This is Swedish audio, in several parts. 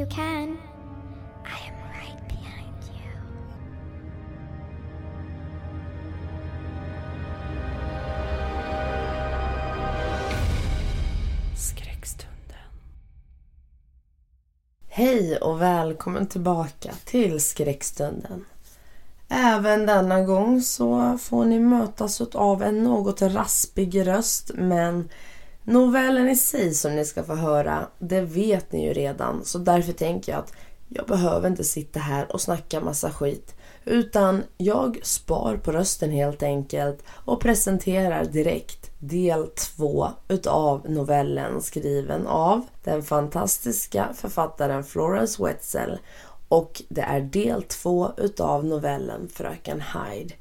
you can. I am right behind you. Skräckstunden. Hej och välkommen tillbaka till Skräckstunden. Även denna gång så får ni mötas av en något raspig röst men novellen i sig som ni ska få höra, det vet ni ju redan. Så därför tänker jag att jag behöver inte sitta här och snacka massa skit. Utan jag spar på rösten helt enkelt och presenterar direkt del två utav novellen skriven av den fantastiska författaren Florence Wetzel. Och det är del två utav novellen Fröken Hyde.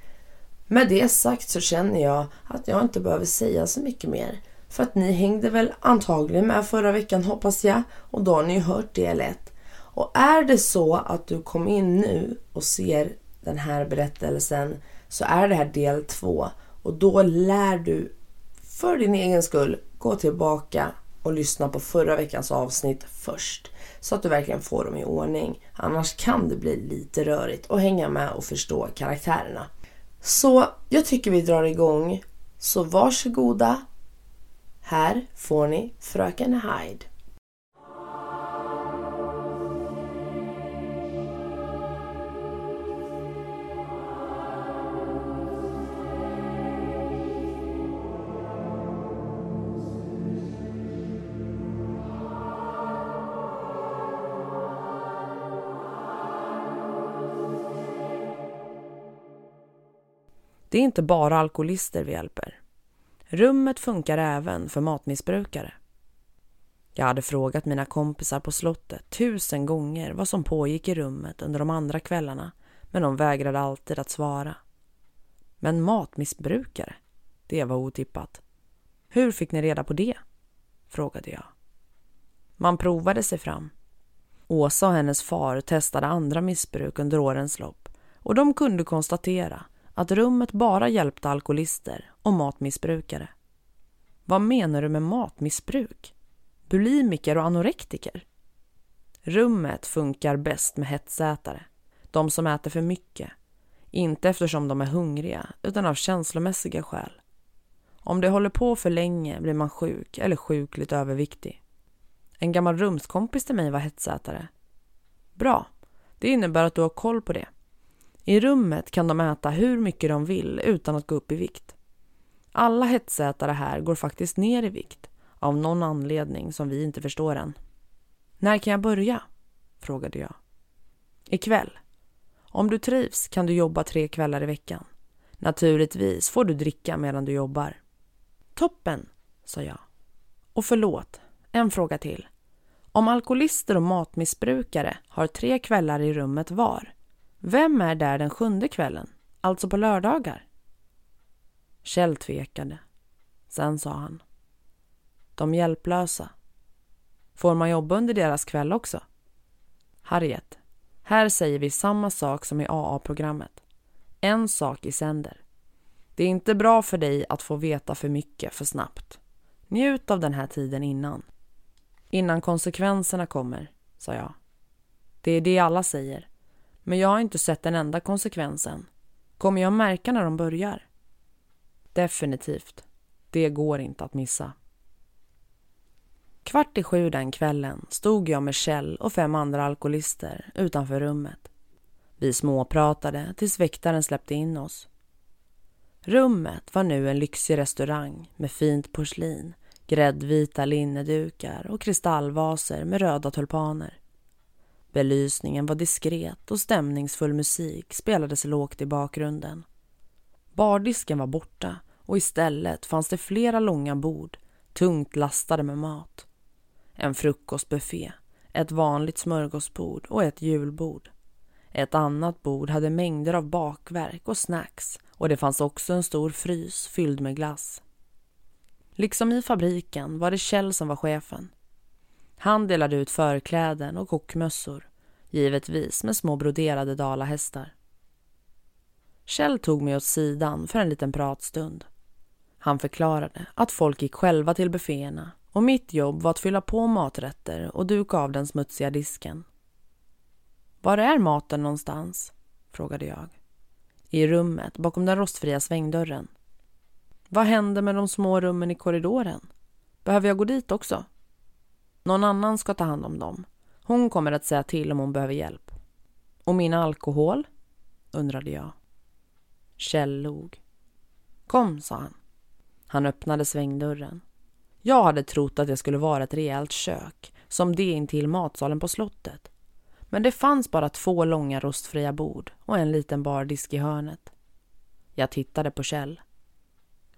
Med det sagt så känner jag att jag inte behöver säga så mycket mer för att ni hängde väl antagligen med förra veckan hoppas jag och då har ni ju hört del 1. Och är det så att du kom in nu och ser den här berättelsen så är det här del två och då lär du för din egen skull gå tillbaka och lyssna på förra veckans avsnitt först. Så att du verkligen får dem i ordning. Annars kan det bli lite rörigt och hänga med och förstå karaktärerna. Så jag tycker vi drar igång. Så varsågoda. Här får ni Fröken Hyde. Det är inte bara alkoholister vi hjälper. Rummet funkar även för matmissbrukare. Jag hade frågat mina kompisar på slottet tusen gånger vad som pågick i rummet under de andra kvällarna men de vägrade alltid att svara. Men matmissbrukare? Det var otippat. Hur fick ni reda på det? frågade jag. Man provade sig fram. Åsa och hennes far testade andra missbruk under årens lopp och de kunde konstatera att rummet bara hjälpte alkoholister och matmissbrukare. Vad menar du med matmissbruk? Bulimiker och anorektiker? Rummet funkar bäst med hetsätare, de som äter för mycket. Inte eftersom de är hungriga, utan av känslomässiga skäl. Om det håller på för länge blir man sjuk eller sjukligt överviktig. En gammal rumskompis till mig var hetsätare. Bra, det innebär att du har koll på det. I rummet kan de äta hur mycket de vill utan att gå upp i vikt. Alla hetsätare här går faktiskt ner i vikt av någon anledning som vi inte förstår än. När kan jag börja? frågade jag. Ikväll. Om du trivs kan du jobba tre kvällar i veckan. Naturligtvis får du dricka medan du jobbar. Toppen, sa jag. Och förlåt, en fråga till. Om alkoholister och matmissbrukare har tre kvällar i rummet var, vem är där den sjunde kvällen, alltså på lördagar? Kjell tvekade. Sen sa han. De hjälplösa. Får man jobba under deras kväll också? Harriet, här säger vi samma sak som i AA-programmet. En sak i sänder. Det är inte bra för dig att få veta för mycket för snabbt. Njut av den här tiden innan. Innan konsekvenserna kommer, sa jag. Det är det alla säger. Men jag har inte sett den enda konsekvensen. Kommer jag märka när de börjar? Definitivt. Det går inte att missa. Kvart i sju den kvällen stod jag med Kjell och fem andra alkoholister utanför rummet. Vi småpratade tills väktaren släppte in oss. Rummet var nu en lyxig restaurang med fint porslin, gräddvita linnedukar och kristallvaser med röda tulpaner. Belysningen var diskret och stämningsfull musik spelades lågt i bakgrunden. Bardisken var borta och istället fanns det flera långa bord, tungt lastade med mat. En frukostbuffé, ett vanligt smörgåsbord och ett julbord. Ett annat bord hade mängder av bakverk och snacks och det fanns också en stor frys fylld med glass. Liksom i fabriken var det Kjell som var chefen. Han delade ut förkläden och kockmössor, givetvis med små broderade dalahästar. Kjell tog mig åt sidan för en liten pratstund. Han förklarade att folk gick själva till bufféerna och mitt jobb var att fylla på maträtter och duka av den smutsiga disken. Var är maten någonstans? frågade jag. I rummet bakom den rostfria svängdörren. Vad händer med de små rummen i korridoren? Behöver jag gå dit också? Någon annan ska ta hand om dem. Hon kommer att säga till om hon behöver hjälp. Och min alkohol? undrade jag. Kjell log. Kom, sa han. Han öppnade svängdörren. Jag hade trott att det skulle vara ett rejält kök, som det intill matsalen på slottet. Men det fanns bara två långa rostfria bord och en liten bardisk i hörnet. Jag tittade på Kjell.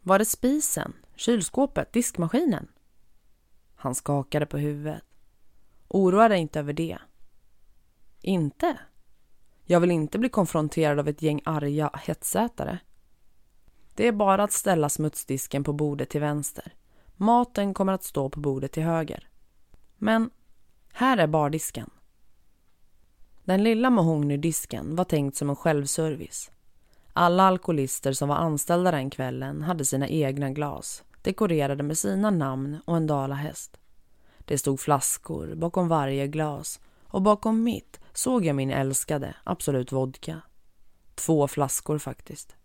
Var det spisen, kylskåpet, diskmaskinen? Han skakade på huvudet. Oroa dig inte över det. Inte? Jag vill inte bli konfronterad av ett gäng arga hetsätare. Det är bara att ställa smutsdisken på bordet till vänster. Maten kommer att stå på bordet till höger. Men här är bardisken. Den lilla mahognydisken var tänkt som en självservice. Alla alkoholister som var anställda den kvällen hade sina egna glas dekorerade med sina namn och en dalahäst. Det stod flaskor bakom varje glas och bakom mitt såg jag min älskade Absolut Vodka. Två flaskor faktiskt.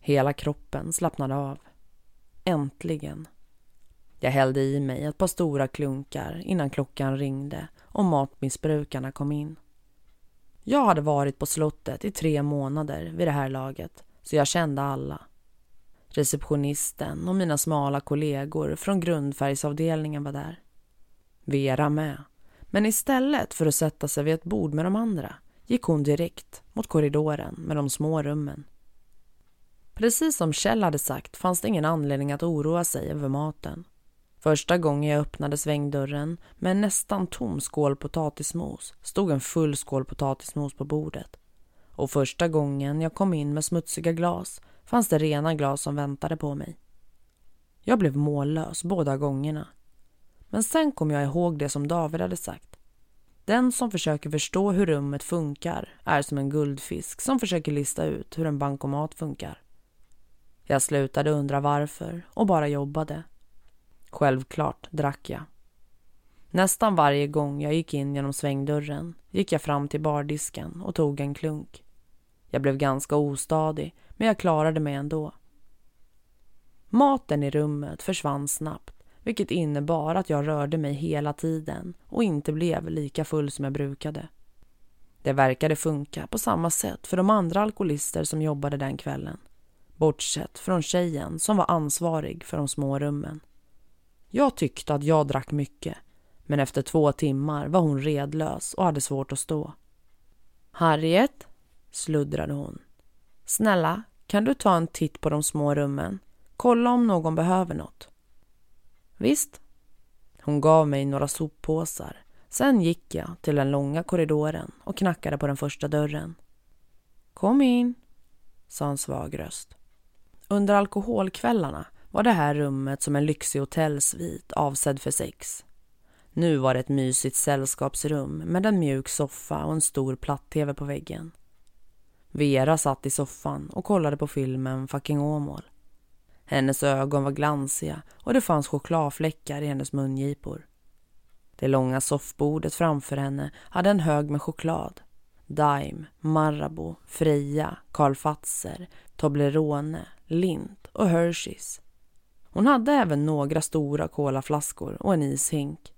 Hela kroppen slappnade av. Äntligen. Jag hällde i mig ett par stora klunkar innan klockan ringde och matmissbrukarna kom in. Jag hade varit på slottet i tre månader vid det här laget så jag kände alla. Receptionisten och mina smala kollegor från grundfärgsavdelningen var där. Vera med. Men istället för att sätta sig vid ett bord med de andra gick hon direkt mot korridoren med de små rummen. Precis som Kjell hade sagt fanns det ingen anledning att oroa sig över maten. Första gången jag öppnade svängdörren med en nästan tom skål potatismos stod en full skål potatismos på bordet. Och första gången jag kom in med smutsiga glas fanns det rena glas som väntade på mig. Jag blev mållös båda gångerna. Men sen kom jag ihåg det som David hade sagt. Den som försöker förstå hur rummet funkar är som en guldfisk som försöker lista ut hur en bankomat funkar. Jag slutade undra varför och bara jobbade. Självklart drack jag. Nästan varje gång jag gick in genom svängdörren gick jag fram till bardisken och tog en klunk. Jag blev ganska ostadig, men jag klarade mig ändå. Maten i rummet försvann snabbt, vilket innebar att jag rörde mig hela tiden och inte blev lika full som jag brukade. Det verkade funka på samma sätt för de andra alkoholister som jobbade den kvällen. Bortsett från tjejen som var ansvarig för de små rummen. Jag tyckte att jag drack mycket, men efter två timmar var hon redlös och hade svårt att stå. Harriet, sluddrade hon. Snälla, kan du ta en titt på de små rummen? Kolla om någon behöver något. Visst. Hon gav mig några soppåsar. Sen gick jag till den långa korridoren och knackade på den första dörren. Kom in, sa en svag röst. Under alkoholkvällarna var det här rummet som en lyxig hotellsvit avsedd för sex. Nu var det ett mysigt sällskapsrum med en mjuk soffa och en stor platt-tv på väggen. Vera satt i soffan och kollade på filmen Fucking Åmål. Hennes ögon var glansiga och det fanns chokladfläckar i hennes mungipor. Det långa soffbordet framför henne hade en hög med choklad. Daim, Marabou, Freja, Karl Fatser, Toblerone, Lindt och Hershey's. Hon hade även några stora kolaflaskor och en ishink.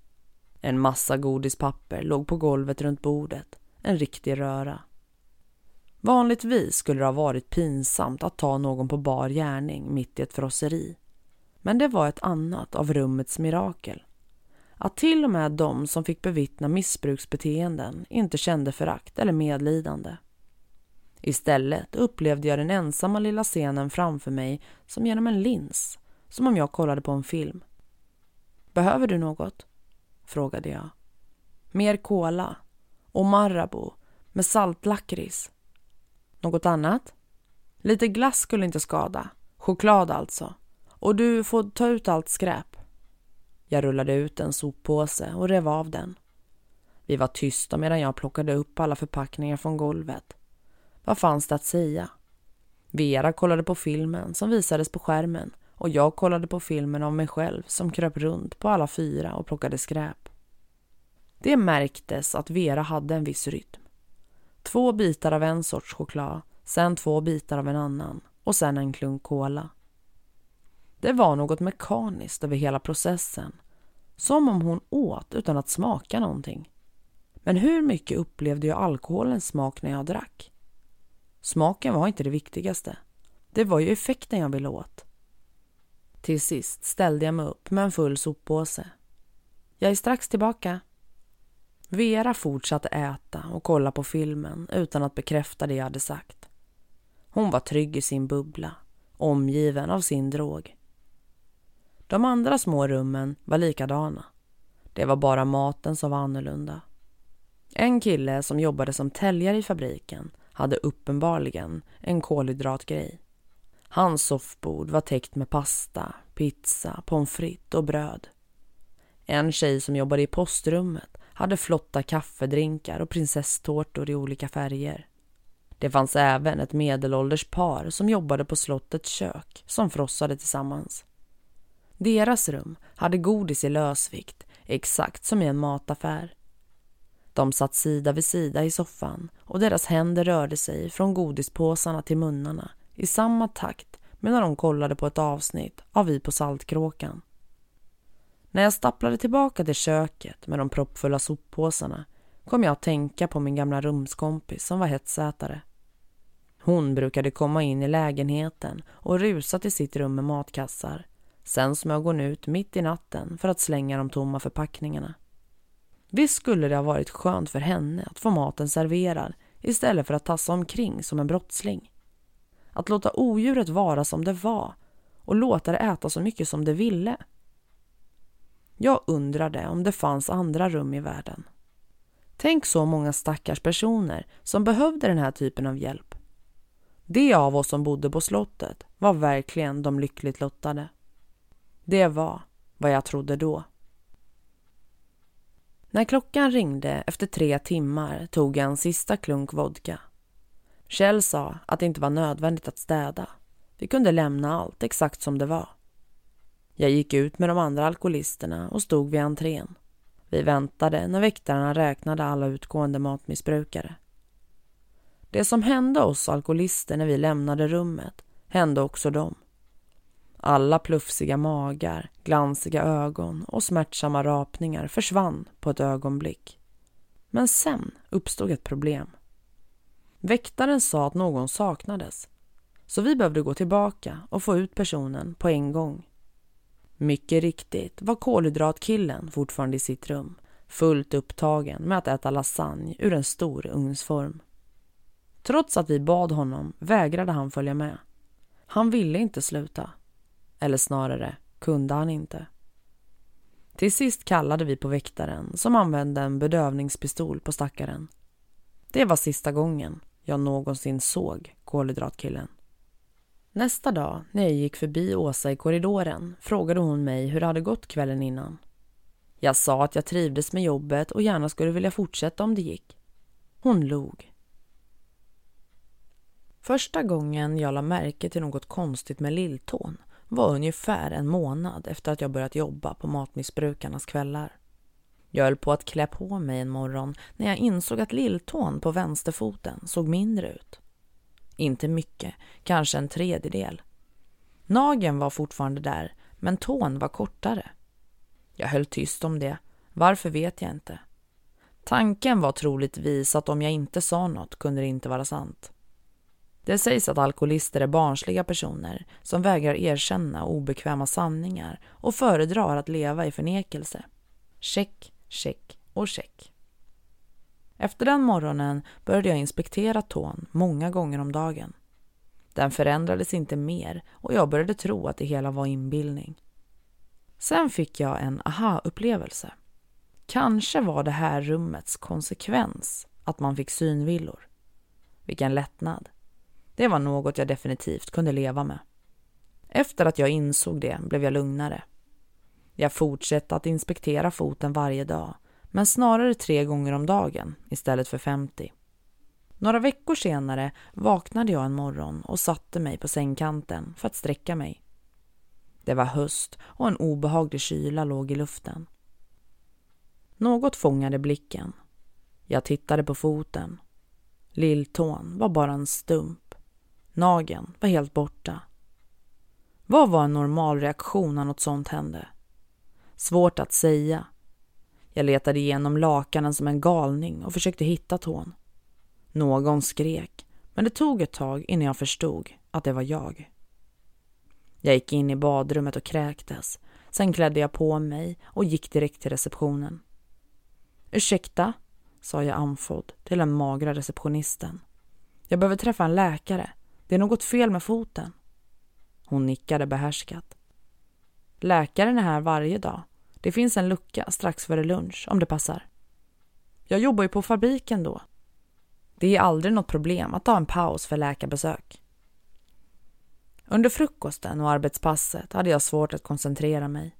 En massa godispapper låg på golvet runt bordet. En riktig röra. Vanligtvis skulle det ha varit pinsamt att ta någon på bar gärning mitt i ett frosseri. Men det var ett annat av rummets mirakel. Att till och med de som fick bevittna missbruksbeteenden inte kände förakt eller medlidande. Istället upplevde jag den ensamma lilla scenen framför mig som genom en lins, som om jag kollade på en film. Behöver du något? frågade jag. Mer kola och Marabou med saltlakrits. Något annat? Lite glass skulle inte skada. Choklad alltså. Och du får ta ut allt skräp. Jag rullade ut en soppåse och rev av den. Vi var tysta medan jag plockade upp alla förpackningar från golvet. Vad fanns det att säga? Vera kollade på filmen som visades på skärmen och jag kollade på filmen av mig själv som kröp runt på alla fyra och plockade skräp. Det märktes att Vera hade en viss rytm. Två bitar av en sorts choklad, sen två bitar av en annan och sen en klunk kola. Det var något mekaniskt över hela processen. Som om hon åt utan att smaka någonting. Men hur mycket upplevde jag alkoholens smak när jag drack? Smaken var inte det viktigaste. Det var ju effekten jag ville åt. Till sist ställde jag mig upp med en full soppåse. Jag är strax tillbaka. Vera fortsatte äta och kolla på filmen utan att bekräfta det jag hade sagt. Hon var trygg i sin bubbla, omgiven av sin drog. De andra små rummen var likadana. Det var bara maten som var annorlunda. En kille som jobbade som täljare i fabriken hade uppenbarligen en kolhydratgrej. Hans soffbord var täckt med pasta, pizza, pommes frites och bröd. En tjej som jobbade i postrummet hade flotta kaffedrinkar och prinsesstårtor i olika färger. Det fanns även ett medelålders par som jobbade på slottets kök som frossade tillsammans. Deras rum hade godis i lösvikt, exakt som i en mataffär. De satt sida vid sida i soffan och deras händer rörde sig från godispåsarna till munnarna i samma takt medan de kollade på ett avsnitt av Vi på Saltkråkan. När jag stapplade tillbaka till köket med de proppfulla soppåsarna kom jag att tänka på min gamla rumskompis som var hetsätare. Hon brukade komma in i lägenheten och rusa till sitt rum med matkassar. Sen smög hon ut mitt i natten för att slänga de tomma förpackningarna. Visst skulle det ha varit skönt för henne att få maten serverad istället för att tassa omkring som en brottsling. Att låta odjuret vara som det var och låta det äta så mycket som det ville. Jag undrade om det fanns andra rum i världen. Tänk så många stackars personer som behövde den här typen av hjälp. De av oss som bodde på slottet var verkligen de lyckligt lottade. Det var vad jag trodde då. När klockan ringde efter tre timmar tog jag en sista klunk vodka. Kjell sa att det inte var nödvändigt att städa. Vi kunde lämna allt exakt som det var. Jag gick ut med de andra alkoholisterna och stod vid entrén. Vi väntade när väktarna räknade alla utgående matmissbrukare. Det som hände oss alkoholister när vi lämnade rummet hände också dem. Alla plufsiga magar, glansiga ögon och smärtsamma rapningar försvann på ett ögonblick. Men sen uppstod ett problem. Väktaren sa att någon saknades, så vi behövde gå tillbaka och få ut personen på en gång. Mycket riktigt var kolhydratkillen fortfarande i sitt rum, fullt upptagen med att äta lasagne ur en stor ugnsform. Trots att vi bad honom vägrade han följa med. Han ville inte sluta. Eller snarare kunde han inte. Till sist kallade vi på väktaren som använde en bedövningspistol på stackaren. Det var sista gången jag någonsin såg kolhydratkillen. Nästa dag när jag gick förbi Åsa i korridoren frågade hon mig hur det hade gått kvällen innan. Jag sa att jag trivdes med jobbet och gärna skulle vilja fortsätta om det gick. Hon log. Första gången jag la märke till något konstigt med lilltån var ungefär en månad efter att jag börjat jobba på matmissbrukarnas kvällar. Jag höll på att klä på mig en morgon när jag insåg att lilltån på vänsterfoten såg mindre ut. Inte mycket, kanske en tredjedel. Nageln var fortfarande där, men tån var kortare. Jag höll tyst om det. Varför vet jag inte. Tanken var troligtvis att om jag inte sa något kunde det inte vara sant. Det sägs att alkoholister är barnsliga personer som vägrar erkänna obekväma sanningar och föredrar att leva i förnekelse. Check, check och check. Efter den morgonen började jag inspektera tån många gånger om dagen. Den förändrades inte mer och jag började tro att det hela var inbildning. Sen fick jag en aha-upplevelse. Kanske var det här rummets konsekvens att man fick synvillor. Vilken lättnad. Det var något jag definitivt kunde leva med. Efter att jag insåg det blev jag lugnare. Jag fortsatte att inspektera foten varje dag, men snarare tre gånger om dagen istället för 50. Några veckor senare vaknade jag en morgon och satte mig på sängkanten för att sträcka mig. Det var höst och en obehaglig kyla låg i luften. Något fångade blicken. Jag tittade på foten. Lilltån var bara en stump. Nageln var helt borta. Vad var en normal reaktion när något sånt hände? Svårt att säga. Jag letade igenom lakanen som en galning och försökte hitta tån. Någon skrek, men det tog ett tag innan jag förstod att det var jag. Jag gick in i badrummet och kräktes. Sen klädde jag på mig och gick direkt till receptionen. Ursäkta, sa jag andfådd till den magra receptionisten. Jag behöver träffa en läkare. Det är något fel med foten. Hon nickade behärskat. Läkaren är här varje dag. Det finns en lucka strax före lunch om det passar. Jag jobbar ju på fabriken då. Det är aldrig något problem att ta en paus för läkarbesök. Under frukosten och arbetspasset hade jag svårt att koncentrera mig.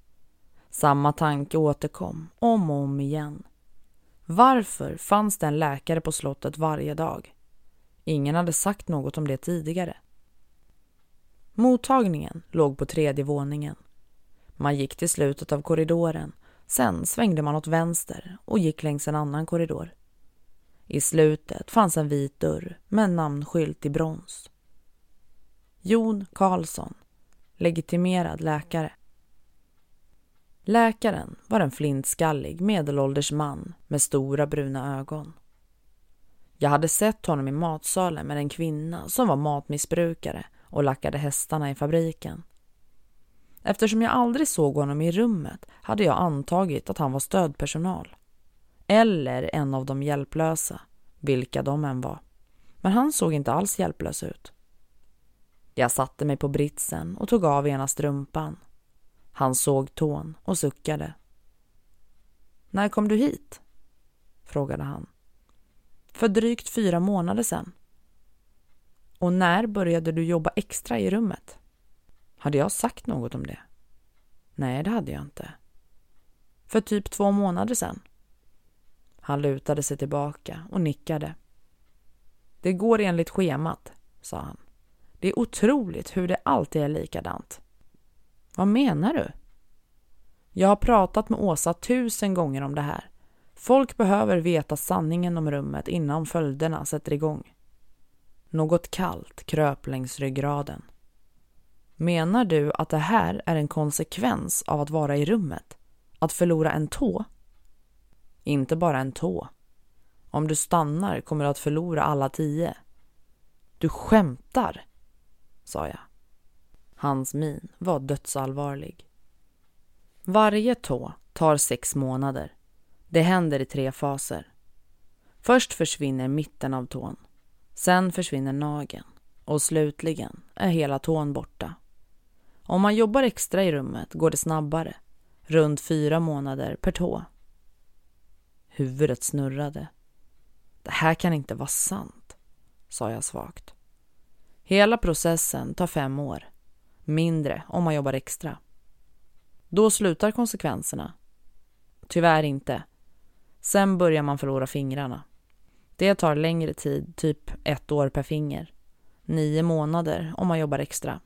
Samma tanke återkom om och om igen. Varför fanns det en läkare på slottet varje dag? Ingen hade sagt något om det tidigare. Mottagningen låg på tredje våningen. Man gick till slutet av korridoren, sen svängde man åt vänster och gick längs en annan korridor. I slutet fanns en vit dörr med en namnskylt i brons. Jon Karlsson, legitimerad läkare. Läkaren var en flintskallig medelålders man med stora bruna ögon. Jag hade sett honom i matsalen med en kvinna som var matmissbrukare och lackade hästarna i fabriken. Eftersom jag aldrig såg honom i rummet hade jag antagit att han var stödpersonal. Eller en av de hjälplösa, vilka de än var. Men han såg inte alls hjälplös ut. Jag satte mig på britsen och tog av ena strumpan. Han såg tån och suckade. När kom du hit? frågade han. För drygt fyra månader sedan. Och när började du jobba extra i rummet? Hade jag sagt något om det? Nej, det hade jag inte. För typ två månader sedan. Han lutade sig tillbaka och nickade. Det går enligt schemat, sa han. Det är otroligt hur det alltid är likadant. Vad menar du? Jag har pratat med Åsa tusen gånger om det här. Folk behöver veta sanningen om rummet innan följderna sätter igång. Något kallt kröp längs ryggraden. Menar du att det här är en konsekvens av att vara i rummet? Att förlora en tå? Inte bara en tå. Om du stannar kommer du att förlora alla tio. Du skämtar, sa jag. Hans min var dödsallvarlig. Varje tå tar sex månader. Det händer i tre faser. Först försvinner mitten av tån. Sen försvinner nageln. Och slutligen är hela tån borta. Om man jobbar extra i rummet går det snabbare. Runt fyra månader per tå. Huvudet snurrade. Det här kan inte vara sant, sa jag svagt. Hela processen tar fem år. Mindre om man jobbar extra. Då slutar konsekvenserna. Tyvärr inte. Sen börjar man förlora fingrarna. Det tar längre tid, typ ett år per finger. Nio månader om man jobbar extra.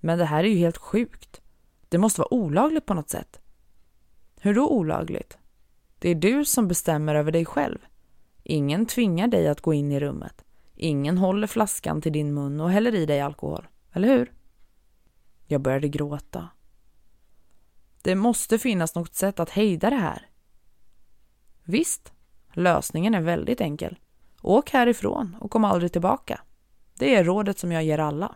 Men det här är ju helt sjukt. Det måste vara olagligt på något sätt. Hur då olagligt? Det är du som bestämmer över dig själv. Ingen tvingar dig att gå in i rummet. Ingen håller flaskan till din mun och häller i dig alkohol. Eller hur? Jag började gråta. Det måste finnas något sätt att hejda det här. Visst, lösningen är väldigt enkel. Åk härifrån och kom aldrig tillbaka. Det är rådet som jag ger alla.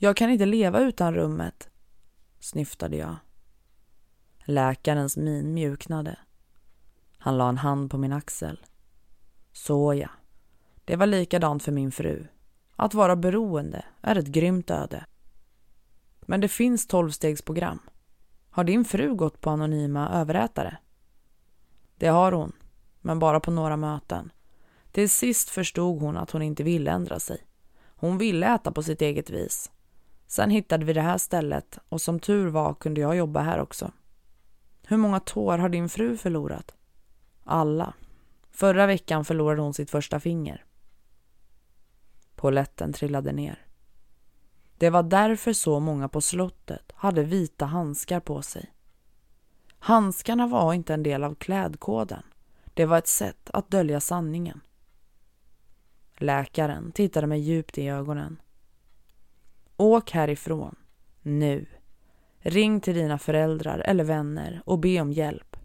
Jag kan inte leva utan rummet, snyftade jag. Läkarens min mjuknade. Han la en hand på min axel. Såja, det var likadant för min fru. Att vara beroende är ett grymt öde. Men det finns tolvstegsprogram. Har din fru gått på anonyma överätare? Det har hon, men bara på några möten. Till sist förstod hon att hon inte ville ändra sig. Hon ville äta på sitt eget vis. Sen hittade vi det här stället och som tur var kunde jag jobba här också. Hur många tår har din fru förlorat? Alla. Förra veckan förlorade hon sitt första finger. Poletten trillade ner. Det var därför så många på slottet hade vita handskar på sig. Handskarna var inte en del av klädkoden. Det var ett sätt att dölja sanningen. Läkaren tittade mig djupt i ögonen. Åk härifrån, nu. Ring till dina föräldrar eller vänner och be om hjälp.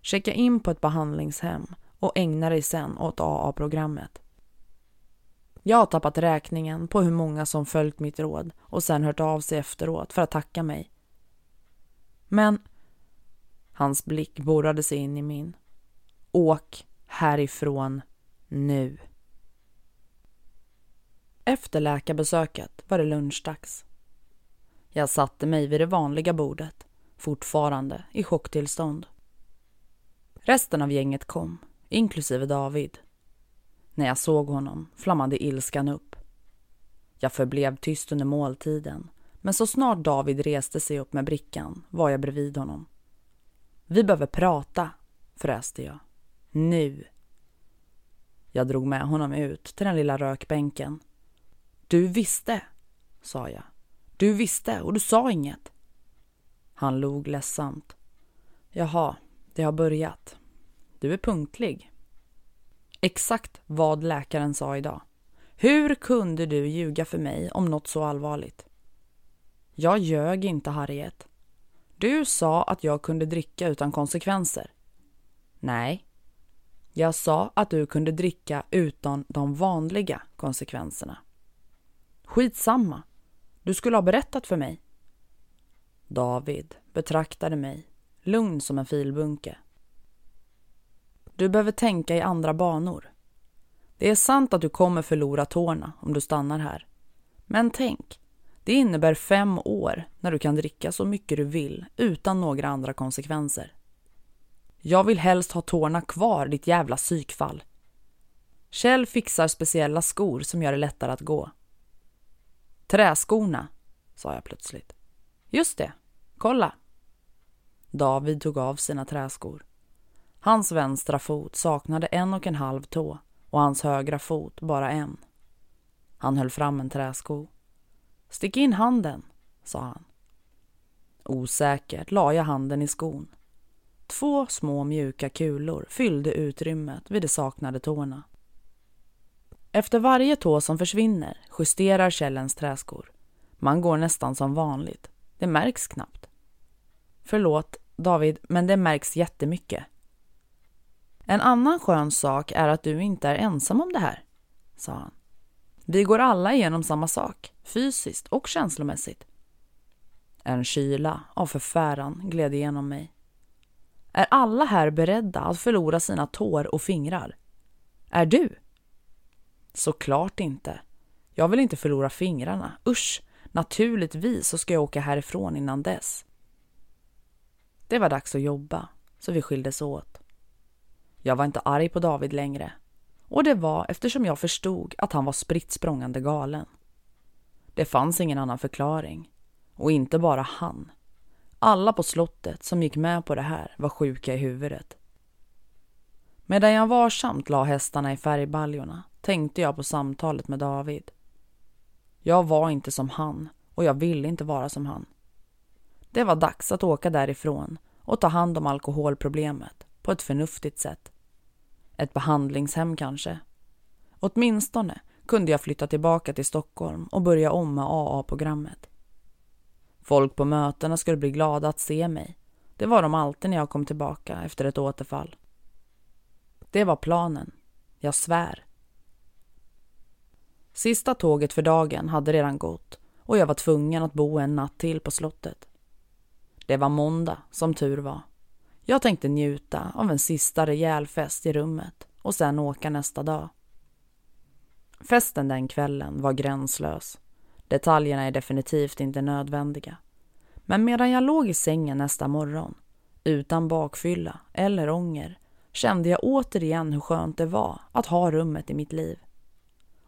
Checka in på ett behandlingshem och ägna dig sen åt AA-programmet. Jag har tappat räkningen på hur många som följt mitt råd och sen hört av sig efteråt för att tacka mig. Men hans blick borrade sig in i min. Åk härifrån nu. Efter läkarbesöket var det lunchdags. Jag satte mig vid det vanliga bordet, fortfarande i chocktillstånd. Resten av gänget kom, inklusive David. När jag såg honom flammade ilskan upp. Jag förblev tyst under måltiden, men så snart David reste sig upp med brickan var jag bredvid honom. Vi behöver prata, fräste jag. Nu. Jag drog med honom ut till den lilla rökbänken. Du visste, sa jag. Du visste och du sa inget. Han log ledsamt. Jaha, det har börjat. Du är punktlig. Exakt vad läkaren sa idag. Hur kunde du ljuga för mig om något så allvarligt? Jag ljög inte, Harriet. Du sa att jag kunde dricka utan konsekvenser. Nej. Jag sa att du kunde dricka utan de vanliga konsekvenserna. Skitsamma. Du skulle ha berättat för mig. David betraktade mig, lugn som en filbunke. Du behöver tänka i andra banor. Det är sant att du kommer förlora tårna om du stannar här. Men tänk, det innebär fem år när du kan dricka så mycket du vill utan några andra konsekvenser. Jag vill helst ha tårna kvar, ditt jävla psykfall. Kjell fixar speciella skor som gör det lättare att gå. Träskorna, sa jag plötsligt. Just det, kolla. David tog av sina träskor. Hans vänstra fot saknade en och en halv tå och hans högra fot bara en. Han höll fram en träsko. Stick in handen, sa han. Osäkert la jag handen i skon. Två små mjuka kulor fyllde utrymmet vid de saknade tårna. Efter varje tå som försvinner justerar Källens träskor. Man går nästan som vanligt. Det märks knappt. Förlåt, David, men det märks jättemycket. En annan skön sak är att du inte är ensam om det här, sa han. Vi går alla igenom samma sak, fysiskt och känslomässigt. En kyla av förfäran gled igenom mig. Är alla här beredda att förlora sina tår och fingrar? Är du? Såklart inte. Jag vill inte förlora fingrarna. Usch, naturligtvis så ska jag åka härifrån innan dess. Det var dags att jobba, så vi skildes åt. Jag var inte arg på David längre. Och det var eftersom jag förstod att han var spritt språngande galen. Det fanns ingen annan förklaring. Och inte bara han. Alla på slottet som gick med på det här var sjuka i huvudet. Medan jag varsamt la hästarna i färgbaljorna tänkte jag på samtalet med David. Jag var inte som han och jag ville inte vara som han. Det var dags att åka därifrån och ta hand om alkoholproblemet på ett förnuftigt sätt. Ett behandlingshem kanske. Åtminstone kunde jag flytta tillbaka till Stockholm och börja om med AA-programmet. Folk på mötena skulle bli glada att se mig. Det var de alltid när jag kom tillbaka efter ett återfall. Det var planen. Jag svär. Sista tåget för dagen hade redan gått och jag var tvungen att bo en natt till på slottet. Det var måndag, som tur var. Jag tänkte njuta av en sista rejäl fest i rummet och sen åka nästa dag. Festen den kvällen var gränslös. Detaljerna är definitivt inte nödvändiga. Men medan jag låg i sängen nästa morgon, utan bakfylla eller ånger, kände jag återigen hur skönt det var att ha rummet i mitt liv.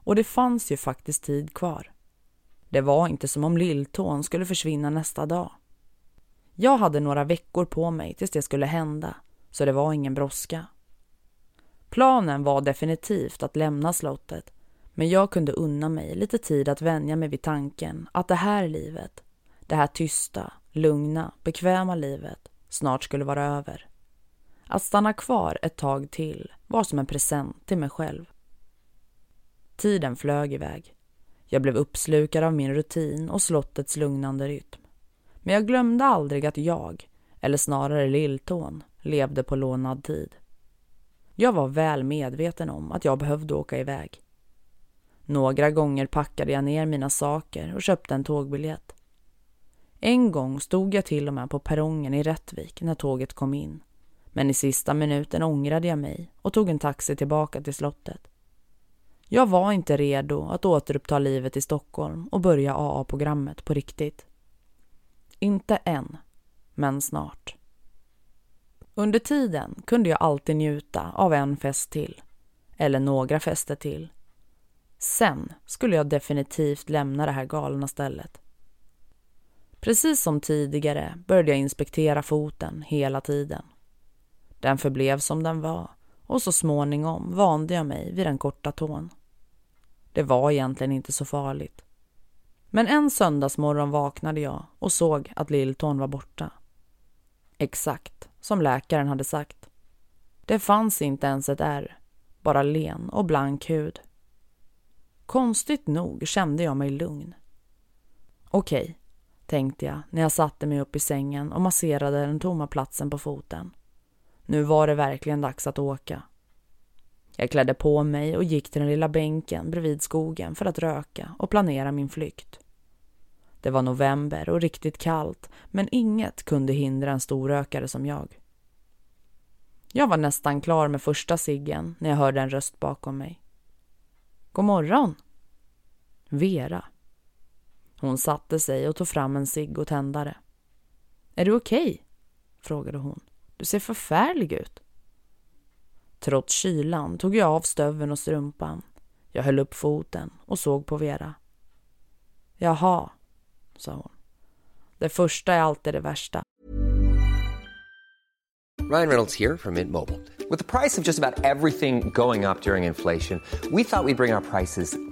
Och det fanns ju faktiskt tid kvar. Det var inte som om lilltån skulle försvinna nästa dag. Jag hade några veckor på mig tills det skulle hända, så det var ingen brådska. Planen var definitivt att lämna slottet, men jag kunde unna mig lite tid att vänja mig vid tanken att det här livet, det här tysta, lugna, bekväma livet snart skulle vara över. Att stanna kvar ett tag till var som en present till mig själv. Tiden flög iväg. Jag blev uppslukad av min rutin och slottets lugnande rytm. Men jag glömde aldrig att jag, eller snarare lilltån, levde på lånad tid. Jag var väl medveten om att jag behövde åka iväg. Några gånger packade jag ner mina saker och köpte en tågbiljett. En gång stod jag till och med på perrongen i Rättvik när tåget kom in. Men i sista minuten ångrade jag mig och tog en taxi tillbaka till slottet. Jag var inte redo att återuppta livet i Stockholm och börja AA-programmet på riktigt. Inte än, men snart. Under tiden kunde jag alltid njuta av en fest till, eller några fester till. Sen skulle jag definitivt lämna det här galna stället. Precis som tidigare började jag inspektera foten hela tiden. Den förblev som den var och så småningom vande jag mig vid den korta tån. Det var egentligen inte så farligt. Men en söndagsmorgon vaknade jag och såg att lilltån var borta. Exakt som läkaren hade sagt. Det fanns inte ens ett ärr, bara len och blank hud. Konstigt nog kände jag mig lugn. Okej, tänkte jag när jag satte mig upp i sängen och masserade den tomma platsen på foten. Nu var det verkligen dags att åka. Jag klädde på mig och gick till den lilla bänken bredvid skogen för att röka och planera min flykt. Det var november och riktigt kallt, men inget kunde hindra en storrökare som jag. Jag var nästan klar med första ciggen när jag hörde en röst bakom mig. God morgon! Vera. Hon satte sig och tog fram en cigg och tändare. Är du okej? Okay? frågade hon. Du ser förfärlig ut. Trots kylan tog jag av stöveln och strumpan. Jag höll upp foten och såg på Vera. Jaha, sa hon. Det första är alltid det värsta. Ryan Reynolds här från Mint Mobile. Med priset på nästan allt som går upp under inflationen, trodde vi att vi skulle bring våra priser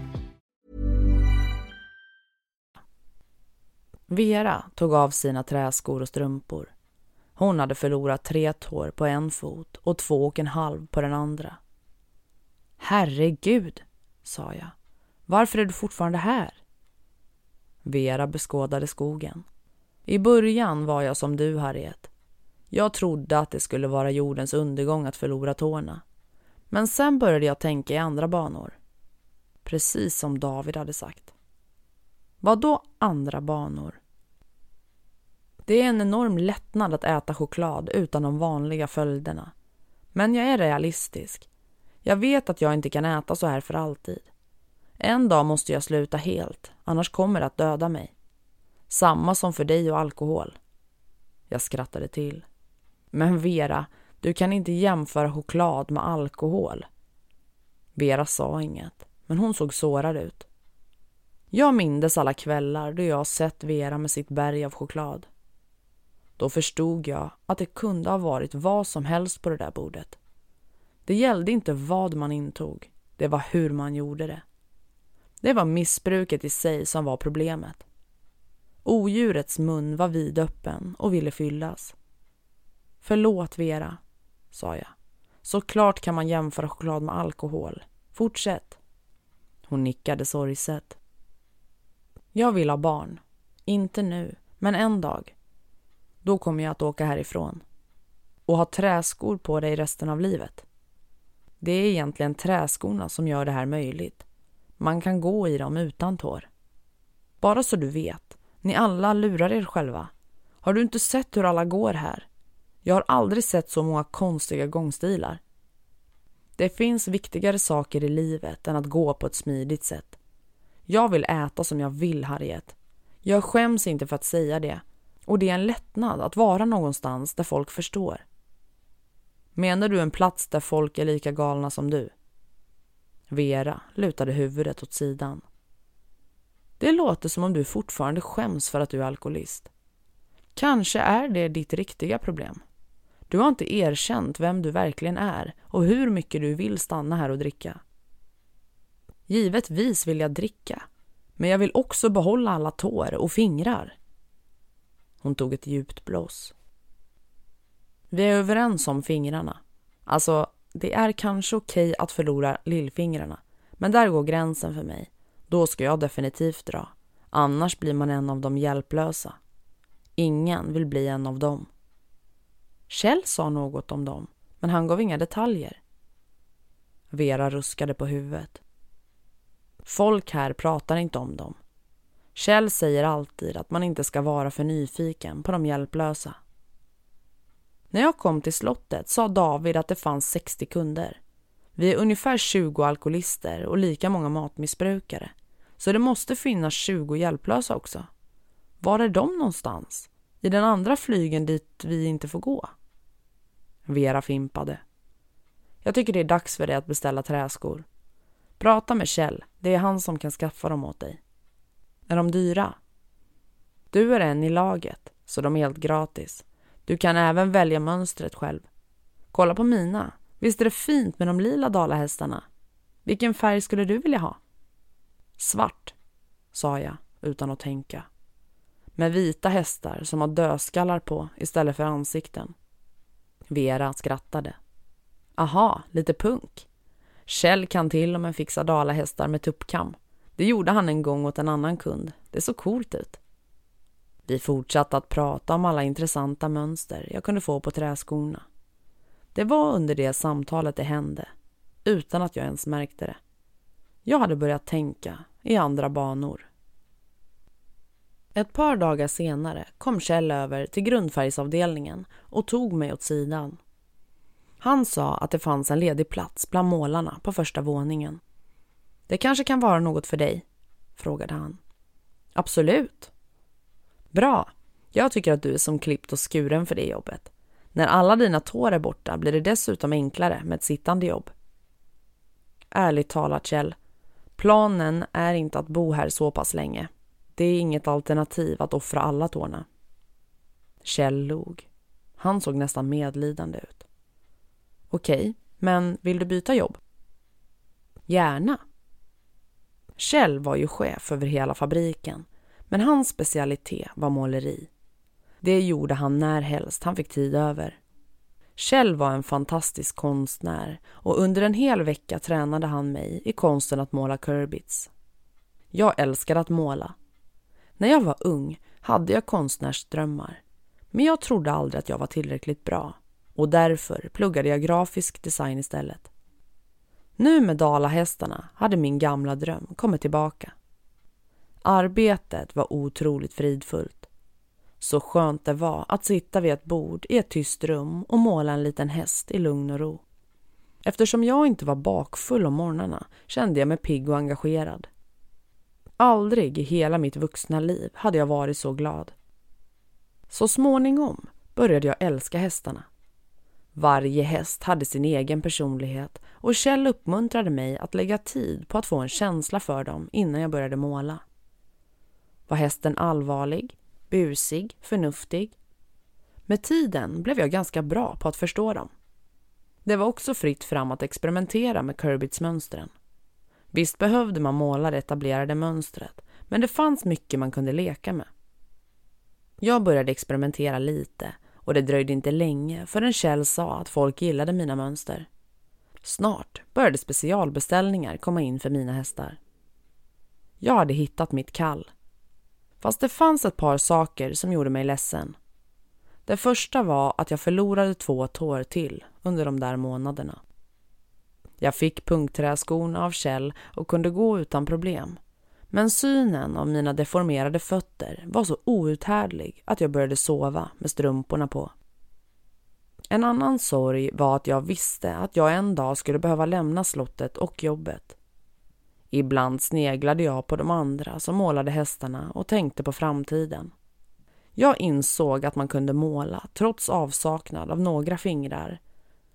Vera tog av sina träskor och strumpor. Hon hade förlorat tre tår på en fot och två och en halv på den andra. Herregud, sa jag. Varför är du fortfarande här? Vera beskådade skogen. I början var jag som du, Harriet. Jag trodde att det skulle vara jordens undergång att förlora tårna. Men sen började jag tänka i andra banor. Precis som David hade sagt. Vad då andra banor? Det är en enorm lättnad att äta choklad utan de vanliga följderna. Men jag är realistisk. Jag vet att jag inte kan äta så här för alltid. En dag måste jag sluta helt, annars kommer det att döda mig. Samma som för dig och alkohol. Jag skrattade till. Men Vera, du kan inte jämföra choklad med alkohol. Vera sa inget, men hon såg sårad ut. Jag mindes alla kvällar då jag sett Vera med sitt berg av choklad. Då förstod jag att det kunde ha varit vad som helst på det där bordet. Det gällde inte vad man intog, det var hur man gjorde det. Det var missbruket i sig som var problemet. Odjurets mun var vidöppen och ville fyllas. Förlåt Vera, sa jag. Såklart kan man jämföra choklad med alkohol. Fortsätt. Hon nickade sorgset. Jag vill ha barn. Inte nu, men en dag. Då kommer jag att åka härifrån. Och ha träskor på dig resten av livet. Det är egentligen träskorna som gör det här möjligt. Man kan gå i dem utan tår. Bara så du vet, ni alla lurar er själva. Har du inte sett hur alla går här? Jag har aldrig sett så många konstiga gångstilar. Det finns viktigare saker i livet än att gå på ett smidigt sätt. Jag vill äta som jag vill, Harriet. Jag skäms inte för att säga det. Och det är en lättnad att vara någonstans där folk förstår. Menar du en plats där folk är lika galna som du? Vera lutade huvudet åt sidan. Det låter som om du fortfarande skäms för att du är alkoholist. Kanske är det ditt riktiga problem. Du har inte erkänt vem du verkligen är och hur mycket du vill stanna här och dricka. Givetvis vill jag dricka, men jag vill också behålla alla tår och fingrar. Hon tog ett djupt blås. Vi är överens om fingrarna. Alltså, det är kanske okej att förlora lillfingrarna, men där går gränsen för mig. Då ska jag definitivt dra. Annars blir man en av de hjälplösa. Ingen vill bli en av dem. Kjell sa något om dem, men han gav inga detaljer. Vera ruskade på huvudet. Folk här pratar inte om dem. Kjell säger alltid att man inte ska vara för nyfiken på de hjälplösa. När jag kom till slottet sa David att det fanns 60 kunder. Vi är ungefär 20 alkoholister och lika många matmissbrukare. Så det måste finnas 20 hjälplösa också. Var är de någonstans? I den andra flygen dit vi inte får gå? Vera fimpade. Jag tycker det är dags för dig att beställa träskor. Prata med Kjell, det är han som kan skaffa dem åt dig. Är de dyra? Du är en i laget, så de är helt gratis. Du kan även välja mönstret själv. Kolla på mina. Visst är det fint med de lila dalahästarna? Vilken färg skulle du vilja ha? Svart, sa jag utan att tänka. Med vita hästar som har dödskallar på istället för ansikten. Vera skrattade. Aha, lite punk. Kjell kan till och med fixa dalahästar med tuppkam. Det gjorde han en gång åt en annan kund. Det såg coolt ut. Vi fortsatte att prata om alla intressanta mönster jag kunde få på träskorna. Det var under det samtalet det hände, utan att jag ens märkte det. Jag hade börjat tänka i andra banor. Ett par dagar senare kom Kjell över till grundfärgsavdelningen och tog mig åt sidan. Han sa att det fanns en ledig plats bland målarna på första våningen. Det kanske kan vara något för dig? frågade han. Absolut. Bra. Jag tycker att du är som klippt och skuren för det jobbet. När alla dina tår är borta blir det dessutom enklare med ett sittande jobb. Ärligt talat, Kjell. Planen är inte att bo här så pass länge. Det är inget alternativ att offra alla tårna. Kjell log. Han såg nästan medlidande ut. Okej, men vill du byta jobb? Gärna. Kjell var ju chef över hela fabriken, men hans specialitet var måleri. Det gjorde han när helst han fick tid över. Kjell var en fantastisk konstnär och under en hel vecka tränade han mig i konsten att måla kurbits. Jag älskade att måla. När jag var ung hade jag konstnärsdrömmar, men jag trodde aldrig att jag var tillräckligt bra och därför pluggade jag grafisk design istället. Nu med dalahästarna hade min gamla dröm kommit tillbaka. Arbetet var otroligt fridfullt. Så skönt det var att sitta vid ett bord i ett tyst rum och måla en liten häst i lugn och ro. Eftersom jag inte var bakfull om morgnarna kände jag mig pigg och engagerad. Aldrig i hela mitt vuxna liv hade jag varit så glad. Så småningom började jag älska hästarna. Varje häst hade sin egen personlighet och Kjell uppmuntrade mig att lägga tid på att få en känsla för dem innan jag började måla. Var hästen allvarlig, busig, förnuftig? Med tiden blev jag ganska bra på att förstå dem. Det var också fritt fram att experimentera med Kirbits mönstren. Visst behövde man måla det etablerade mönstret, men det fanns mycket man kunde leka med. Jag började experimentera lite och det dröjde inte länge förrän Kjell sa att folk gillade mina mönster. Snart började specialbeställningar komma in för mina hästar. Jag hade hittat mitt kall. Fast det fanns ett par saker som gjorde mig ledsen. Det första var att jag förlorade två tår till under de där månaderna. Jag fick punktträskorna av Kjell och kunde gå utan problem. Men synen av mina deformerade fötter var så outhärdlig att jag började sova med strumporna på. En annan sorg var att jag visste att jag en dag skulle behöva lämna slottet och jobbet. Ibland sneglade jag på de andra som målade hästarna och tänkte på framtiden. Jag insåg att man kunde måla trots avsaknad av några fingrar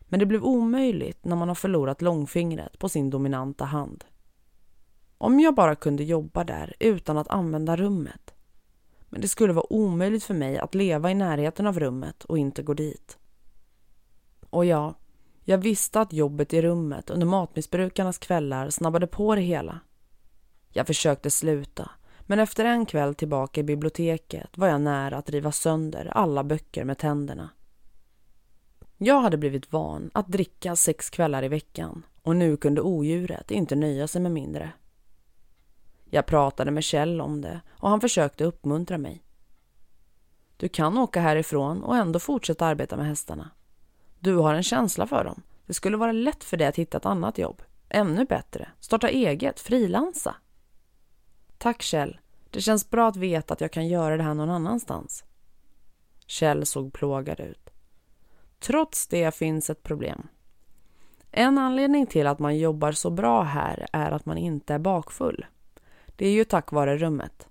men det blev omöjligt när man har förlorat långfingret på sin dominanta hand. Om jag bara kunde jobba där utan att använda rummet. Men det skulle vara omöjligt för mig att leva i närheten av rummet och inte gå dit. Och ja, jag visste att jobbet i rummet under matmissbrukarnas kvällar snabbade på det hela. Jag försökte sluta, men efter en kväll tillbaka i biblioteket var jag nära att riva sönder alla böcker med tänderna. Jag hade blivit van att dricka sex kvällar i veckan och nu kunde odjuret inte nöja sig med mindre. Jag pratade med Kjell om det och han försökte uppmuntra mig. Du kan åka härifrån och ändå fortsätta arbeta med hästarna. Du har en känsla för dem. Det skulle vara lätt för dig att hitta ett annat jobb. Ännu bättre, starta eget, frilansa. Tack Kjell. Det känns bra att veta att jag kan göra det här någon annanstans. Kjell såg plågad ut. Trots det finns ett problem. En anledning till att man jobbar så bra här är att man inte är bakfull. Det är ju tack vare rummet.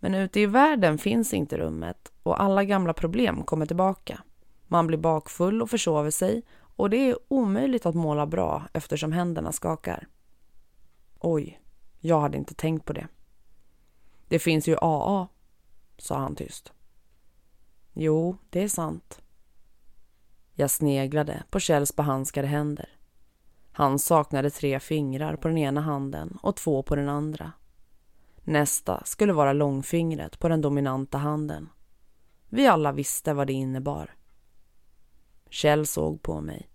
Men ute i världen finns inte rummet och alla gamla problem kommer tillbaka. Man blir bakfull och försover sig och det är omöjligt att måla bra eftersom händerna skakar. Oj, jag hade inte tänkt på det. Det finns ju AA, sa han tyst. Jo, det är sant. Jag sneglade på Kjells behandskade händer. Han saknade tre fingrar på den ena handen och två på den andra. Nästa skulle vara långfingret på den dominanta handen. Vi alla visste vad det innebar. Kjell såg på mig.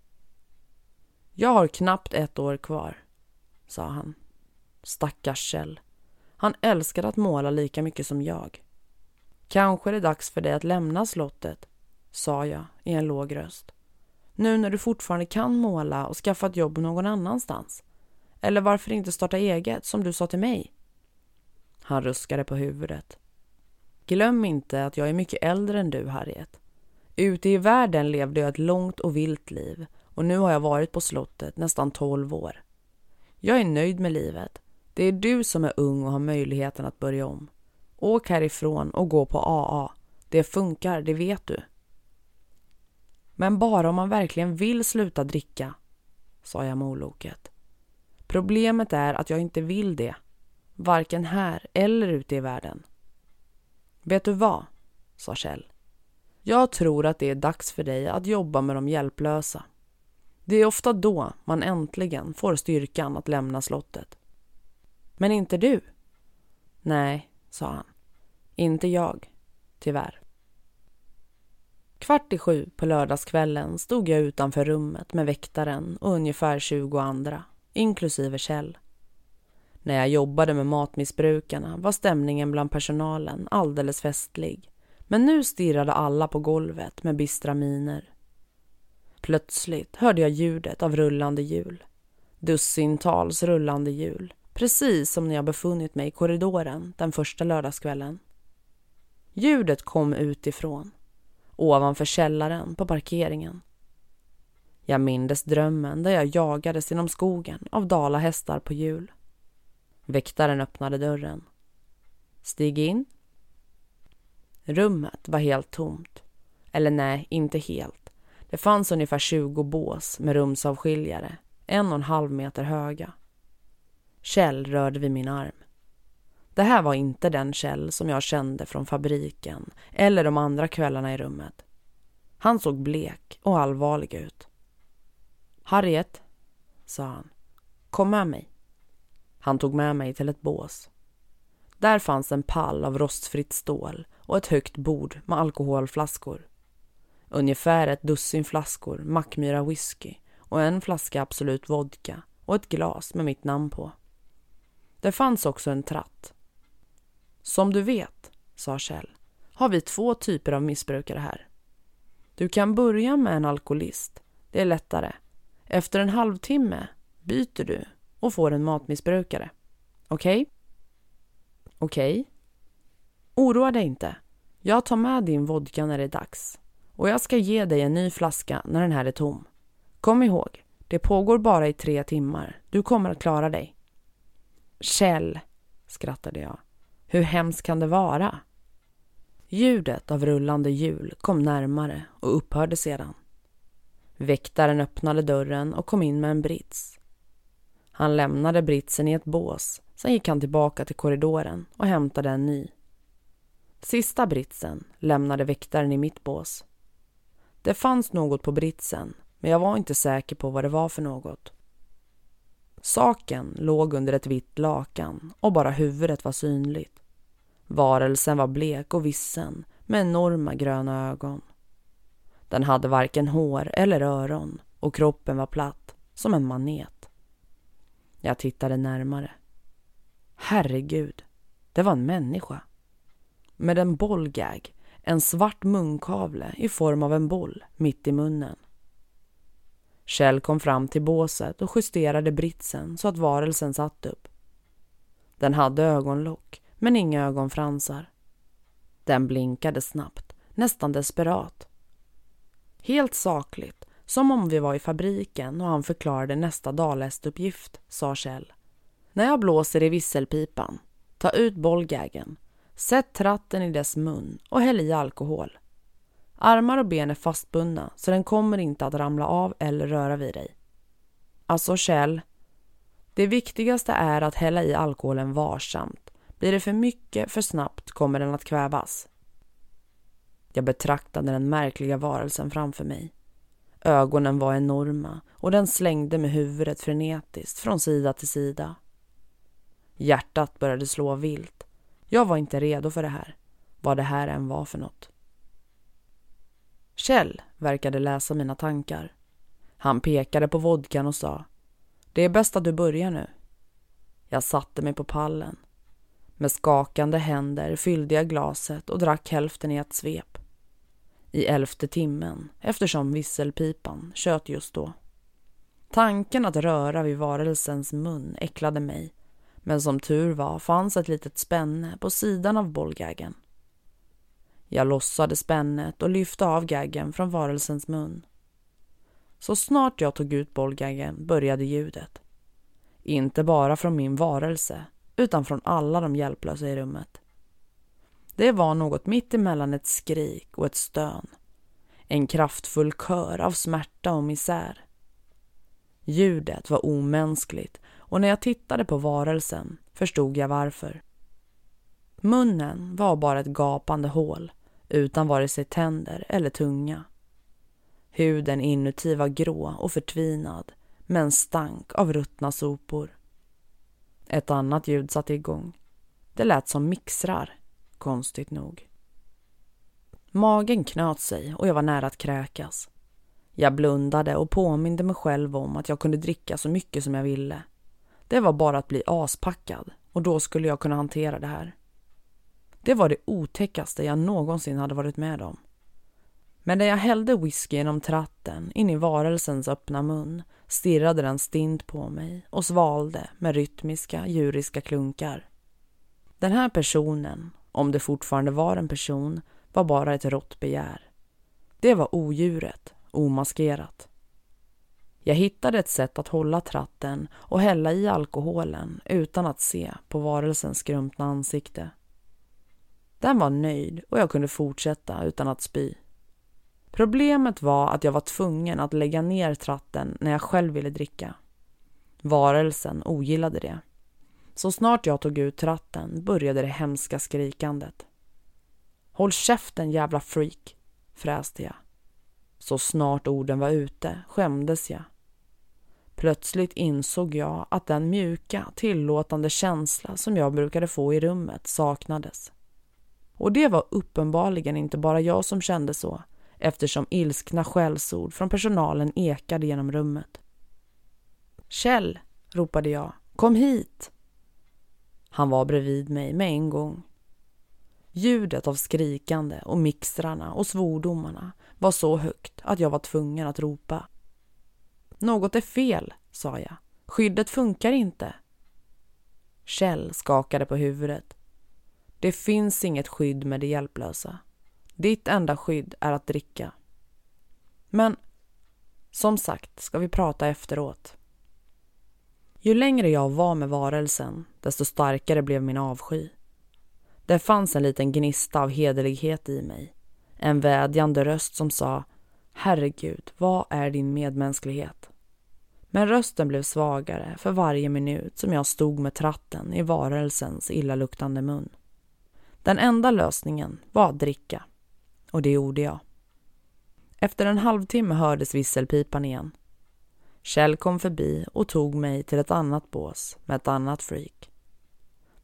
Jag har knappt ett år kvar, sa han. Stackars Kjell. Han älskade att måla lika mycket som jag. Kanske är det dags för dig att lämna slottet, sa jag i en låg röst. Nu när du fortfarande kan måla och skaffa ett jobb någon annanstans. Eller varför inte starta eget, som du sa till mig? Han ruskade på huvudet. Glöm inte att jag är mycket äldre än du, Harriet. Ute i världen levde jag ett långt och vilt liv och nu har jag varit på slottet nästan tolv år. Jag är nöjd med livet. Det är du som är ung och har möjligheten att börja om. Åk härifrån och gå på AA. Det funkar, det vet du. Men bara om man verkligen vill sluta dricka, sa jag moloket. Problemet är att jag inte vill det. Varken här eller ute i världen. Vet du vad? sa Kjell. Jag tror att det är dags för dig att jobba med de hjälplösa. Det är ofta då man äntligen får styrkan att lämna slottet. Men inte du? Nej, sa han. Inte jag, tyvärr. Kvart i sju på lördagskvällen stod jag utanför rummet med väktaren och ungefär 20 andra, inklusive Kjell. När jag jobbade med matmissbrukarna var stämningen bland personalen alldeles festlig. Men nu stirrade alla på golvet med bistra miner. Plötsligt hörde jag ljudet av rullande hjul. Dussintals rullande hjul. Precis som när jag befunnit mig i korridoren den första lördagskvällen. Ljudet kom utifrån, ovanför källaren på parkeringen. Jag mindes drömmen där jag jagades genom skogen av dalahästar på hjul. Väktaren öppnade dörren. Stig in. Rummet var helt tomt. Eller nej, inte helt. Det fanns ungefär 20 bås med rumsavskiljare, en och en halv meter höga. Kjell rörde vid min arm. Det här var inte den Kjell som jag kände från fabriken eller de andra kvällarna i rummet. Han såg blek och allvarlig ut. Harriet, sa han, kom med mig. Han tog med mig till ett bås. Där fanns en pall av rostfritt stål och ett högt bord med alkoholflaskor. Ungefär ett dussin flaskor Mackmyra whisky och en flaska Absolut vodka och ett glas med mitt namn på. Det fanns också en tratt. Som du vet, sa Kjell, har vi två typer av missbrukare här. Du kan börja med en alkoholist. Det är lättare. Efter en halvtimme byter du och får en matmissbrukare. Okej? Okay? Okej. Okay. Oroa dig inte. Jag tar med din vodka när det är dags. Och jag ska ge dig en ny flaska när den här är tom. Kom ihåg, det pågår bara i tre timmar. Du kommer att klara dig. Kjell, skrattade jag. Hur hemskt kan det vara? Ljudet av rullande hjul kom närmare och upphörde sedan. Väktaren öppnade dörren och kom in med en brits. Han lämnade britsen i ett bås, sen gick han tillbaka till korridoren och hämtade en ny. Sista britsen lämnade väktaren i mitt bås. Det fanns något på britsen, men jag var inte säker på vad det var för något. Saken låg under ett vitt lakan och bara huvudet var synligt. Varelsen var blek och vissen med enorma gröna ögon. Den hade varken hår eller öron och kroppen var platt som en manet. Jag tittade närmare. Herregud, det var en människa. Med en bollgag, en svart munkavle i form av en boll mitt i munnen. Kjell kom fram till båset och justerade britsen så att varelsen satt upp. Den hade ögonlock, men inga ögonfransar. Den blinkade snabbt, nästan desperat. Helt sakligt, som om vi var i fabriken och han förklarade nästa dalhästuppgift, sa Kjell. När jag blåser i visselpipan, ta ut bollgägen, sätt tratten i dess mun och häll i alkohol. Armar och ben är fastbundna så den kommer inte att ramla av eller röra vid dig. Alltså Kjell, det viktigaste är att hälla i alkoholen varsamt. Blir det för mycket för snabbt kommer den att kvävas. Jag betraktade den märkliga varelsen framför mig. Ögonen var enorma och den slängde med huvudet frenetiskt från sida till sida. Hjärtat började slå vilt. Jag var inte redo för det här, vad det här än var för något. Kjell verkade läsa mina tankar. Han pekade på vodkan och sa Det är bäst att du börjar nu. Jag satte mig på pallen. Med skakande händer fyllde jag glaset och drack hälften i ett svep. I elfte timmen, eftersom visselpipan tjöt just då. Tanken att röra vid varelsens mun äcklade mig men som tur var fanns ett litet spänne på sidan av bollgaggen. Jag lossade spännet och lyfte av gaggen från varelsens mun. Så snart jag tog ut bollgaggen började ljudet. Inte bara från min varelse, utan från alla de hjälplösa i rummet. Det var något mitt emellan ett skrik och ett stön. En kraftfull kör av smärta och misär. Ljudet var omänskligt och när jag tittade på varelsen förstod jag varför. Munnen var bara ett gapande hål utan vare sig tänder eller tunga. Huden inuti var grå och förtvinad med en stank av ruttna sopor. Ett annat ljud satte igång. Det lät som mixrar, konstigt nog. Magen knöt sig och jag var nära att kräkas. Jag blundade och påminde mig själv om att jag kunde dricka så mycket som jag ville. Det var bara att bli aspackad och då skulle jag kunna hantera det här. Det var det otäckaste jag någonsin hade varit med om. Men när jag hällde whisky genom tratten in i varelsens öppna mun stirrade den stint på mig och svalde med rytmiska, djuriska klunkar. Den här personen, om det fortfarande var en person, var bara ett rått begär. Det var odjuret, omaskerat. Jag hittade ett sätt att hålla tratten och hälla i alkoholen utan att se på varelsens skrumpna ansikte. Den var nöjd och jag kunde fortsätta utan att spy. Problemet var att jag var tvungen att lägga ner tratten när jag själv ville dricka. Varelsen ogillade det. Så snart jag tog ut tratten började det hemska skrikandet. Håll käften jävla freak, fräste jag. Så snart orden var ute skämdes jag. Plötsligt insåg jag att den mjuka, tillåtande känsla som jag brukade få i rummet saknades. Och det var uppenbarligen inte bara jag som kände så eftersom ilskna skällsord från personalen ekade genom rummet. Kjell, ropade jag, kom hit! Han var bredvid mig med en gång. Ljudet av skrikande och mixtrarna och svordomarna var så högt att jag var tvungen att ropa. Något är fel, sa jag. Skyddet funkar inte. Kjell skakade på huvudet. Det finns inget skydd med det hjälplösa. Ditt enda skydd är att dricka. Men som sagt ska vi prata efteråt. Ju längre jag var med varelsen, desto starkare blev min avsky. Det fanns en liten gnista av hederlighet i mig. En vädjande röst som sa Herregud, vad är din medmänsklighet? Men rösten blev svagare för varje minut som jag stod med tratten i varelsens illaluktande mun. Den enda lösningen var att dricka. Och det gjorde jag. Efter en halvtimme hördes visselpipan igen. Kjell kom förbi och tog mig till ett annat bås med ett annat freak.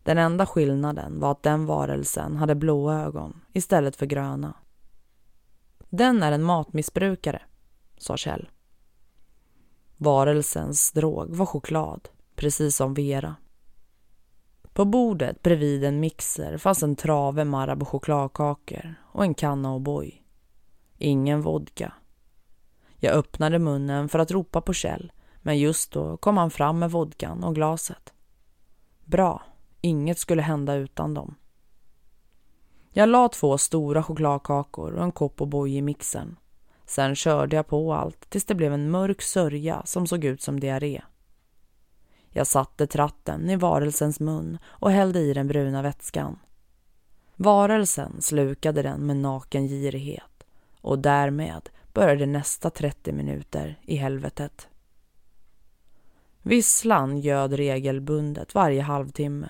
Den enda skillnaden var att den varelsen hade blåa ögon istället för gröna. Den är en matmissbrukare, sa Kjell. Varelsens drog var choklad, precis som Vera. På bordet bredvid en mixer fanns en trave Marabou chokladkakor och en kanna O'boy. Ingen vodka. Jag öppnade munnen för att ropa på Kjell men just då kom han fram med vodkan och glaset. Bra, inget skulle hända utan dem. Jag la två stora chokladkakor och en kopp O'boy i mixern. Sen körde jag på allt tills det blev en mörk sörja som såg ut som diarré. Jag satte tratten i varelsens mun och hällde i den bruna vätskan. Varelsen slukade den med naken girighet och därmed började nästa 30 minuter i helvetet. Visslan göd regelbundet varje halvtimme.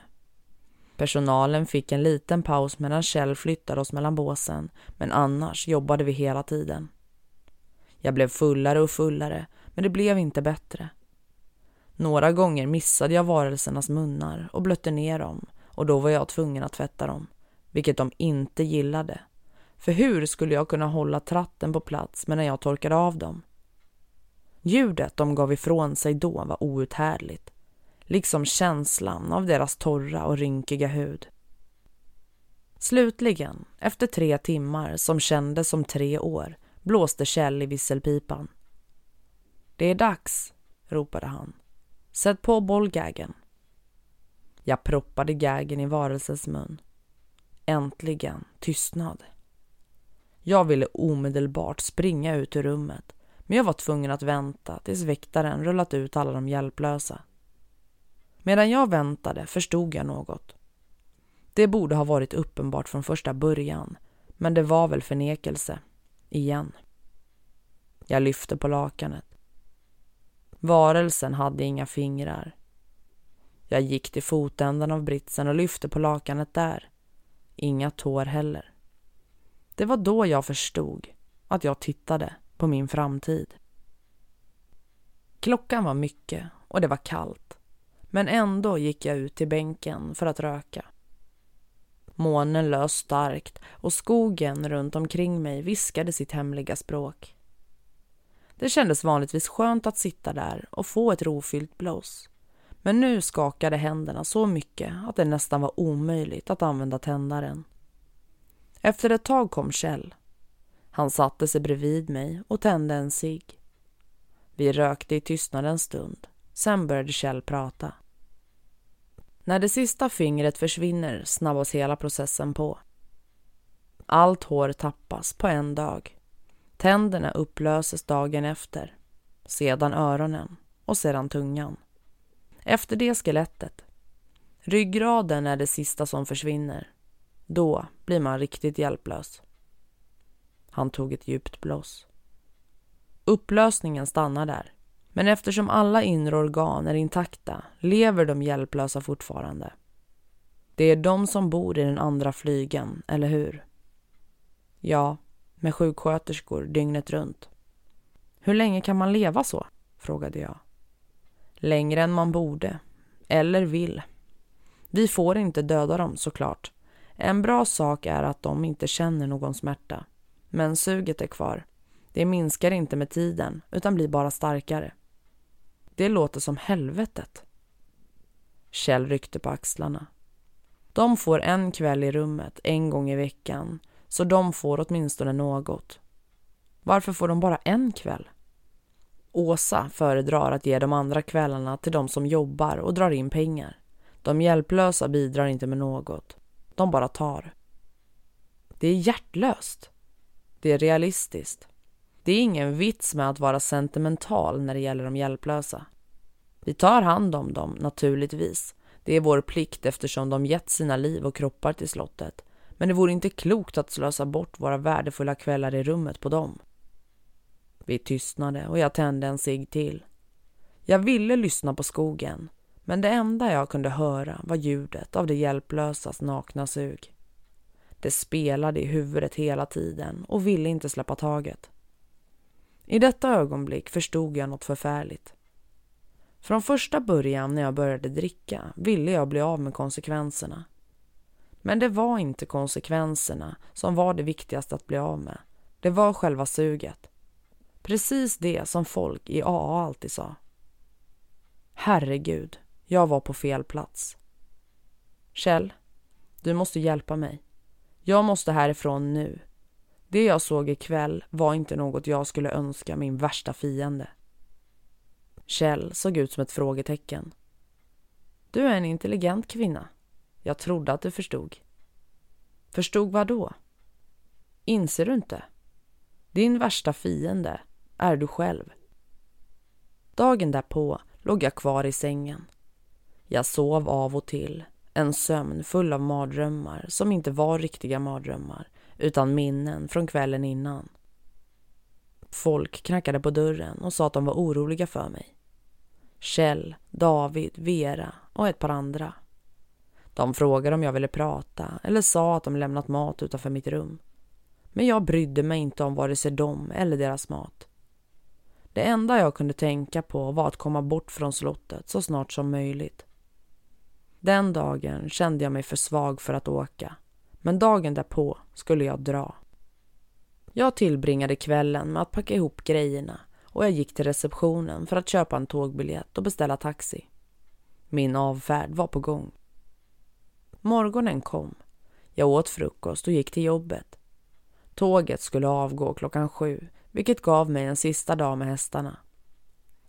Personalen fick en liten paus medan Kjell flyttade oss mellan båsen men annars jobbade vi hela tiden. Jag blev fullare och fullare men det blev inte bättre. Några gånger missade jag varelsernas munnar och blötte ner dem och då var jag tvungen att tvätta dem, vilket de inte gillade. För hur skulle jag kunna hålla tratten på plats medan jag torkade av dem? Ljudet de gav ifrån sig då var outhärdligt, liksom känslan av deras torra och rynkiga hud. Slutligen, efter tre timmar som kändes som tre år, blåste Kjell i visselpipan. Det är dags, ropade han. Sätt på bollgägen. Jag proppade gägen i varelsens mun. Äntligen tystnad. Jag ville omedelbart springa ut ur rummet men jag var tvungen att vänta tills väktaren rullat ut alla de hjälplösa. Medan jag väntade förstod jag något. Det borde ha varit uppenbart från första början men det var väl förnekelse. Igen. Jag lyfte på lakanet. Varelsen hade inga fingrar. Jag gick till fotändan av britsen och lyfte på lakanet där. Inga tår heller. Det var då jag förstod att jag tittade på min framtid. Klockan var mycket och det var kallt. Men ändå gick jag ut till bänken för att röka. Månen lös starkt och skogen runt omkring mig viskade sitt hemliga språk. Det kändes vanligtvis skönt att sitta där och få ett rofyllt blås. Men nu skakade händerna så mycket att det nästan var omöjligt att använda tändaren. Efter ett tag kom Kjell. Han satte sig bredvid mig och tände en cigg. Vi rökte i tystnad en stund. Sen började Kjell prata. När det sista fingret försvinner snabbas hela processen på. Allt hår tappas på en dag. Tänderna upplöses dagen efter. Sedan öronen och sedan tungan. Efter det skelettet. Ryggraden är det sista som försvinner. Då blir man riktigt hjälplös. Han tog ett djupt blås. Upplösningen stannar där. Men eftersom alla inre organ är intakta lever de hjälplösa fortfarande. Det är de som bor i den andra flygen, eller hur? Ja, med sjuksköterskor dygnet runt. Hur länge kan man leva så? frågade jag. Längre än man borde, eller vill. Vi får inte döda dem såklart. En bra sak är att de inte känner någon smärta. Men suget är kvar. Det minskar inte med tiden, utan blir bara starkare. Det låter som helvetet. Kjell ryckte på axlarna. De får en kväll i rummet en gång i veckan, så de får åtminstone något. Varför får de bara en kväll? Åsa föredrar att ge de andra kvällarna till de som jobbar och drar in pengar. De hjälplösa bidrar inte med något. De bara tar. Det är hjärtlöst. Det är realistiskt. Det är ingen vits med att vara sentimental när det gäller de hjälplösa. Vi tar hand om dem, naturligtvis. Det är vår plikt eftersom de gett sina liv och kroppar till slottet. Men det vore inte klokt att slösa bort våra värdefulla kvällar i rummet på dem. Vi tystnade och jag tände en cigg till. Jag ville lyssna på skogen, men det enda jag kunde höra var ljudet av det hjälplösas nakna sug. Det spelade i huvudet hela tiden och ville inte släppa taget. I detta ögonblick förstod jag något förfärligt. Från första början när jag började dricka ville jag bli av med konsekvenserna. Men det var inte konsekvenserna som var det viktigaste att bli av med. Det var själva suget. Precis det som folk i AA alltid sa. Herregud, jag var på fel plats. Kjell, du måste hjälpa mig. Jag måste härifrån nu. Det jag såg ikväll var inte något jag skulle önska min värsta fiende. Kjell såg ut som ett frågetecken. Du är en intelligent kvinna. Jag trodde att du förstod. Förstod vad då? Inser du inte? Din värsta fiende är du själv. Dagen därpå låg jag kvar i sängen. Jag sov av och till, en sömn full av mardrömmar som inte var riktiga mardrömmar utan minnen från kvällen innan. Folk knackade på dörren och sa att de var oroliga för mig. Kjell, David, Vera och ett par andra. De frågade om jag ville prata eller sa att de lämnat mat utanför mitt rum. Men jag brydde mig inte om vare sig dem eller deras mat. Det enda jag kunde tänka på var att komma bort från slottet så snart som möjligt. Den dagen kände jag mig för svag för att åka, men dagen därpå skulle jag dra. Jag tillbringade kvällen med att packa ihop grejerna och jag gick till receptionen för att köpa en tågbiljett och beställa taxi. Min avfärd var på gång. Morgonen kom. Jag åt frukost och gick till jobbet. Tåget skulle avgå klockan sju, vilket gav mig en sista dag med hästarna.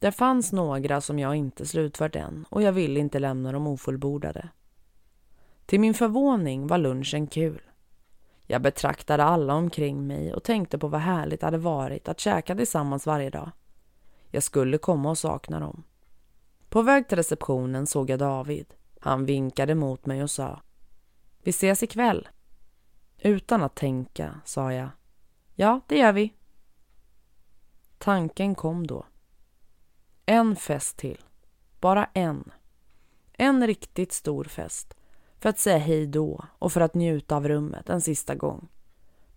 Det fanns några som jag inte slutfört än och jag ville inte lämna dem ofullbordade. Till min förvåning var lunchen kul. Jag betraktade alla omkring mig och tänkte på vad härligt det hade varit att käka tillsammans varje dag. Jag skulle komma och sakna dem. På väg till receptionen såg jag David. Han vinkade mot mig och sa Vi ses ikväll. Utan att tänka sa jag Ja, det gör vi. Tanken kom då. En fest till. Bara en. En riktigt stor fest. För att säga hej då och för att njuta av rummet en sista gång.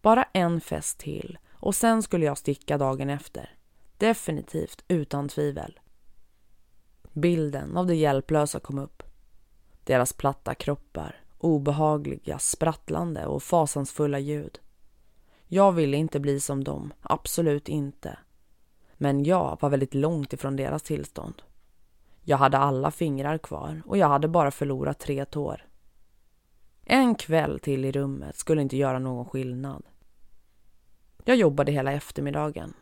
Bara en fest till och sen skulle jag sticka dagen efter. Definitivt, utan tvivel. Bilden av de hjälplösa kom upp. Deras platta kroppar, obehagliga, sprattlande och fasansfulla ljud. Jag ville inte bli som dem, absolut inte. Men jag var väldigt långt ifrån deras tillstånd. Jag hade alla fingrar kvar och jag hade bara förlorat tre tår. En kväll till i rummet skulle inte göra någon skillnad. Jag jobbade hela eftermiddagen.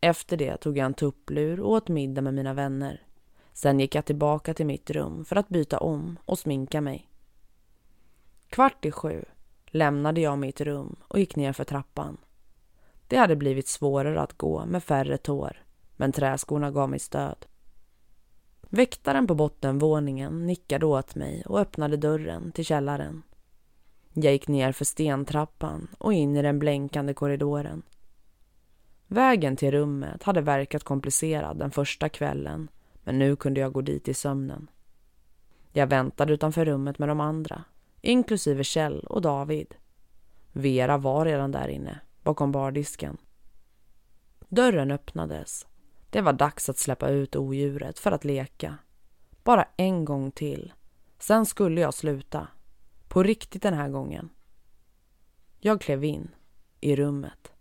Efter det tog jag en tupplur och åt middag med mina vänner. Sen gick jag tillbaka till mitt rum för att byta om och sminka mig. Kvart i sju lämnade jag mitt rum och gick ner för trappan. Det hade blivit svårare att gå med färre tår, men träskorna gav mig stöd. Väktaren på bottenvåningen nickade åt mig och öppnade dörren till källaren. Jag gick ner för stentrappan och in i den blänkande korridoren. Vägen till rummet hade verkat komplicerad den första kvällen men nu kunde jag gå dit i sömnen. Jag väntade utanför rummet med de andra, inklusive Kjell och David. Vera var redan där inne, bakom bardisken. Dörren öppnades. Det var dags att släppa ut odjuret för att leka. Bara en gång till. Sen skulle jag sluta. På riktigt den här gången. Jag klev in i rummet.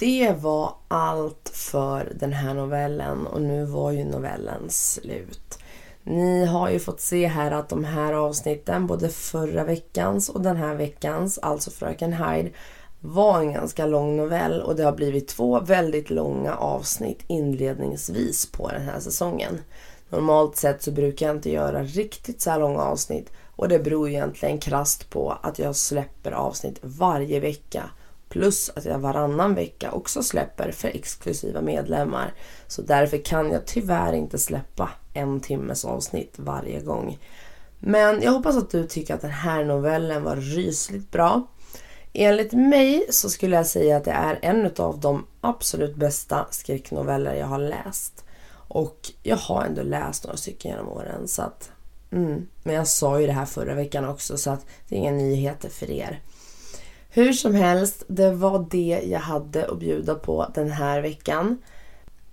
Det var allt för den här novellen och nu var ju novellen slut. Ni har ju fått se här att de här avsnitten, både förra veckans och den här veckans, alltså Fröken Hyde, var en ganska lång novell och det har blivit två väldigt långa avsnitt inledningsvis på den här säsongen. Normalt sett så brukar jag inte göra riktigt så här långa avsnitt och det beror egentligen krast på att jag släpper avsnitt varje vecka Plus att jag varannan vecka också släpper för exklusiva medlemmar. Så därför kan jag tyvärr inte släppa en timmes avsnitt varje gång. Men jag hoppas att du tycker att den här novellen var rysligt bra. Enligt mig så skulle jag säga att det är en av de absolut bästa skräcknoveller jag har läst. Och jag har ändå läst några stycken genom åren så att... Mm. Men jag sa ju det här förra veckan också så att det är inga nyheter för er. Hur som helst, det var det jag hade att bjuda på den här veckan.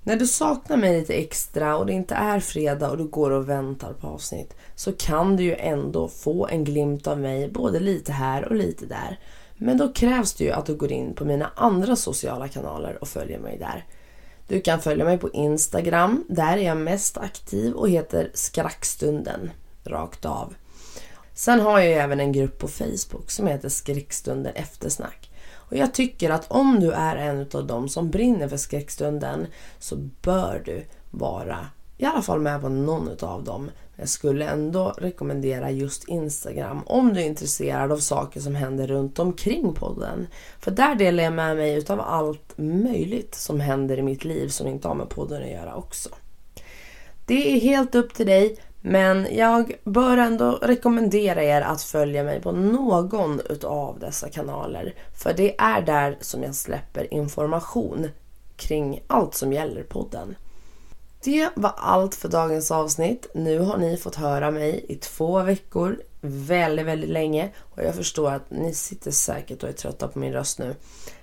När du saknar mig lite extra och det inte är fredag och du går och väntar på avsnitt så kan du ju ändå få en glimt av mig både lite här och lite där. Men då krävs det ju att du går in på mina andra sociala kanaler och följer mig där. Du kan följa mig på Instagram, där är jag mest aktiv och heter Skrackstunden, rakt av. Sen har jag ju även en grupp på Facebook som heter Skräckstunden eftersnack. Och jag tycker att om du är en av dem som brinner för skräckstunden så bör du vara i alla fall med på någon av dem. Jag skulle ändå rekommendera just Instagram om du är intresserad av saker som händer runt omkring podden. För där delar jag med mig utav allt möjligt som händer i mitt liv som inte har med podden att göra också. Det är helt upp till dig. Men jag bör ändå rekommendera er att följa mig på någon utav dessa kanaler. För det är där som jag släpper information kring allt som gäller podden. Det var allt för dagens avsnitt. Nu har ni fått höra mig i två veckor, väldigt, väldigt länge. Och jag förstår att ni sitter säkert och är trötta på min röst nu.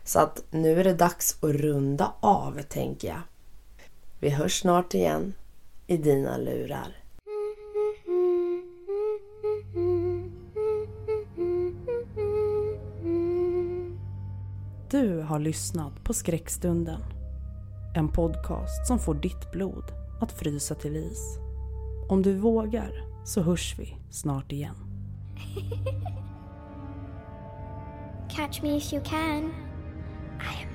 Så att nu är det dags att runda av, tänker jag. Vi hörs snart igen i dina lurar. Du har lyssnat på Skräckstunden. En podcast som får ditt blod att frysa till is. Om du vågar så hörs vi snart igen. Catch me if you can. I am